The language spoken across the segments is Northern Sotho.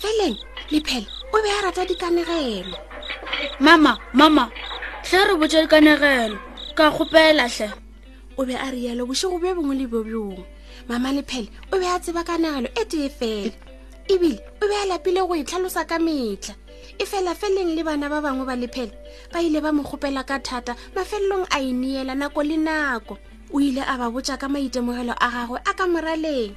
feleng lephele o be a rata dikanegelo mama mama hle re botse dikanegelo ka kgopela hle o be a rialo bošego bjo bongwe le bjo bjongwe mama lephele o be a tseba kanegelo e tee fela ebile o be a lapile go e tlhalosa ka metlha e fela feleng le bana ba bangwe ba lephele ba ile ba mo kgopela ka thata mafelelong a e neela nako le nako o ile a ba botša ka maitemogelo a gagwe a ka moraleng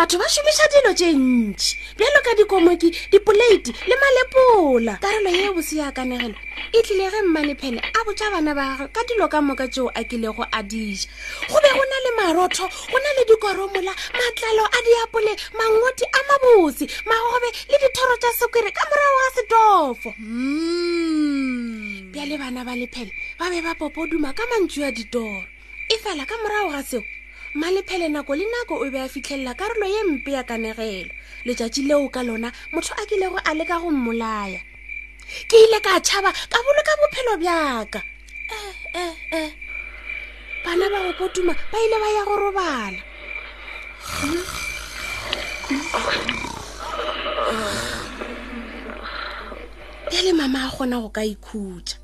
batho ba šomiša dilo tše ntši bjalo ka dikomoki dipoleiti le malepola karolo ye bose ya kanegelo e tlile ge mmalephele a botša bana ba gagwe ka dilo ka moka tšeo a kilego a dija go be go na le marotho go na le dikoromola matlalo a diapole mangoti a mabotse magobe le dithoro tša sekwere ka morago ga setofo mm. bjale bana ba lephele ba be ba popoduma ka mantšu ya ditoro e fela ka morago ga seo malephele nako le nako o be a fitlhelela karolo ye mpe ya kanegelo letšatši leo ka lona motho a kilego a leka go mmolaya ke ile ka tšhaba ka boloka bophelo bjaka eh, eh, eh. bana ba go potuma ba ile ba ya go robala bjale mama a kgona go ka ikhutša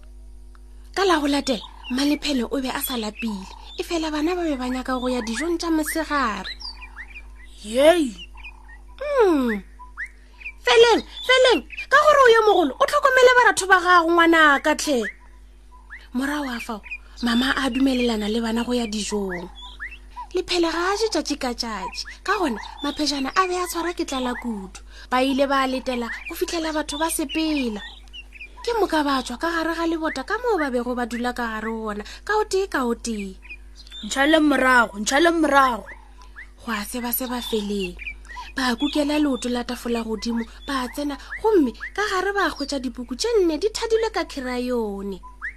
ka la go latela malephele o be a sa lapile e fela bana ba be ba nyaka go ya dijong tša mosegare yei mm. feleng feleng ka gore o yo mogolo o tlhokomele baratho ba gago ngwana ka tlhe morago a fao mama a dumelelana le bana go ya dijong lephele ga a je tšatši ka tšatši ka gona maphejana a be a tshwara ke tlala kudu ba ile ba letela go fitlhela batho ba sepela ke moka ba tswa ka gare ga lebota ka moo ba bego ba dula ka gare go ona ka o tee ka o tee ntšhaleng morago ntšhaleng morago go a se ba se ba feleng ba kukela leoto la tafola godimo ba tsena gomme ka gare ba kgwetsa dipuku tše nne di thadile ka kherayone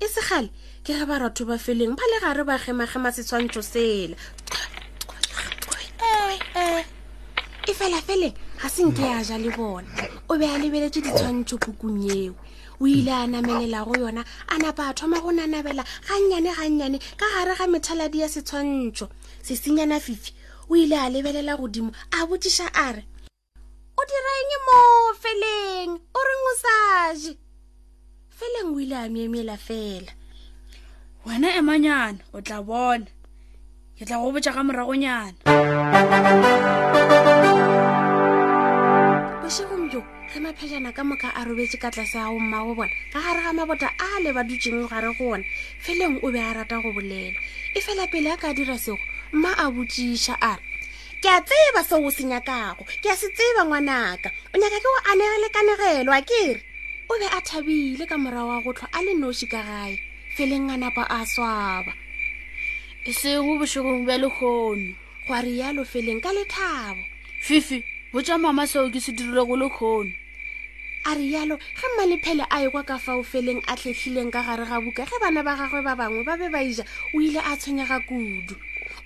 e segale ke ge ba ratho ba feleng ba le gare ba gemagema setshwantšho sela e fela fele ga se nke ya ja le bona o be a lebeletse ditshwantšho pukung eo o ile a namelela go yona a napa a thoma go nanabela gannyane gannyane ka gare ga methaladi ya setshwantšho sesinyana fifi o ile a lebelela godimo a botšiša a re o dira eng mo feleng o reng o sa je feleng o ile a myemyela fela wena emanyana o tla bona ke tla go botša ka moragonyana bošegong jo ge maphejana ka moka a robetse ka tlase ga gomma go bona ka gare ga mabota a le ba dutseng gare go ona feleng o be a rata go bolela e fela pele a ka dira sego mma a botšiša a re ke a tseba seo o se nyakago ke a se tseba ngwanaka o nyaka ke o anegele kanegelo a kere o be a thabile ka morago wa go tlhwa a le noši ka gae feleng a napa a swaba e sego bošegong bja lekgono gwa rialo feleng ka lethabo fifi botša mama seo ke se dirile go lekgono a re yalo ge mmalephele a ekwa ka fao feleng a tlhehlileng ka gare ga buka ge bana ba gagwe ba bangwe ba be ba ija o ile a tshwenyega kudu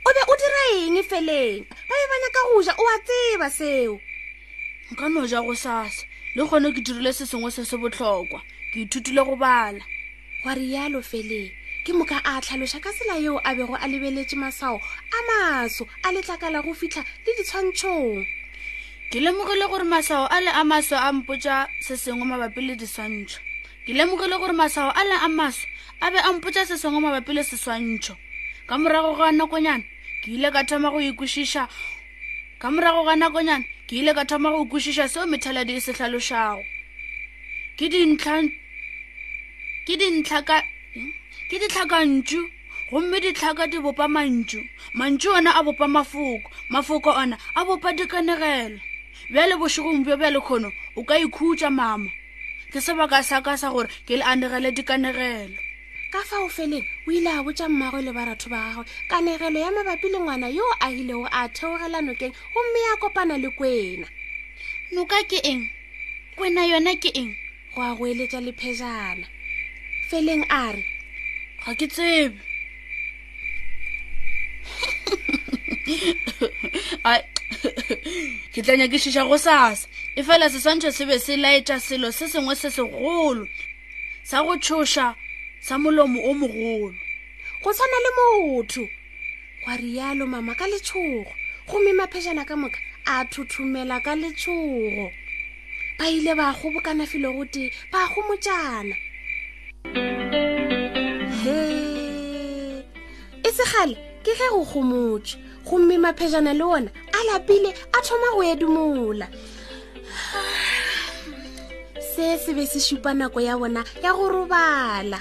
o be o dira eng feleng ba be ba nyaka go ja o a tseba seo nka no ja go sasa le gone ke dirile se sengwe se se botlhokwa ke ithutile go bala gwa rialo feleng ke moka a tlhaloša ka tsela yeo a bego a lebeletše masao a maso a letlakala go fitlha le ditshwantšhong ke lemogile gore masao a le a maso a mpotsa se sengwe mabapi le diswantšho ke lemogile gore masao a le a maso a be a mpotsa se sengwe mabapi le seswantšho ka morago ga nakonyana ke ile ka thoma go ikwešiša ka morago ga nakonyana ke ile ka thoma go kwešiša seo methaladi e se hlalošago ke ditlhakantšu gomme ditlhaka di bopa mantšu mantšu ona a bopa mafoko mafoko ona a bopa dikanegelo bjale bošegong bjo bja lekgono o ka ikhutša mama ke sebaka sa ka sa gore ke le anegele dikanegelo ka fa o feleng o ile a botša mmagwe le baratho ba gagwe kanegelo ya mabapi le ngwana yo a hilego a theogela nokeng gomme ya kopana le kwena noka ke eng kwena yona ke eng go a goeletša lephejana feleng a re ga ke tsebe ke tla nyakišiša go sasa e fela seswantšho se be se laetša selo se sengwe se segolo sa go tšhoša sa molomo o mogolo go tshwana le motho gwa rialo mama ka letshogo gomme maphejana ka moka a thothomela ka letshogo ba ile ba kgobokana felo gote ba gomotšana he e segale ke ge go gomotšwe gomme maphejana le ona a lapile a thoma go edimola se se be se šupa nako ya bona ya go robala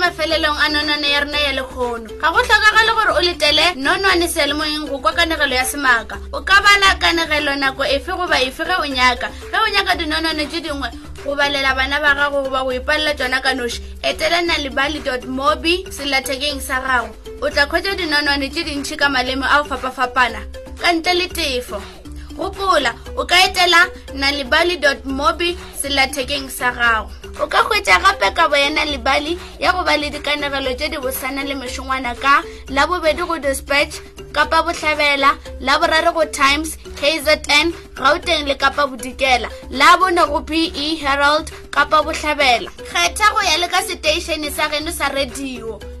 mafelelong a nonwane ya rena ya lekgono ga go tlhokagale gore o letele nonwane sealemoyeng go kwa kanegelo ya semaka o ka bala kanegelo nako efe goba efe ge o nyaka ge o nyaka dinonwane tse dingwe go balela bana ba gago goba go ipalela tsona ka noši etela nalibali mobi selathekeng sa gago o tla kgwetsa dinonwane tse dintšhi ka maleme a go fapafapana ka ntle le tefo gopola o ka etela nalibali mobi selathekeng sa gago o ka hwetša gape kabo ya nalibali ya go ba le dikanegelo tše di bosana le mešongwana ka la bobedi go dispatch kapa bohlabela la borare go times kzn gauteng le kapa bodikela la bone go pe herald kapa bohlabela kgetha go ya le ka seteišene sa geno sa radio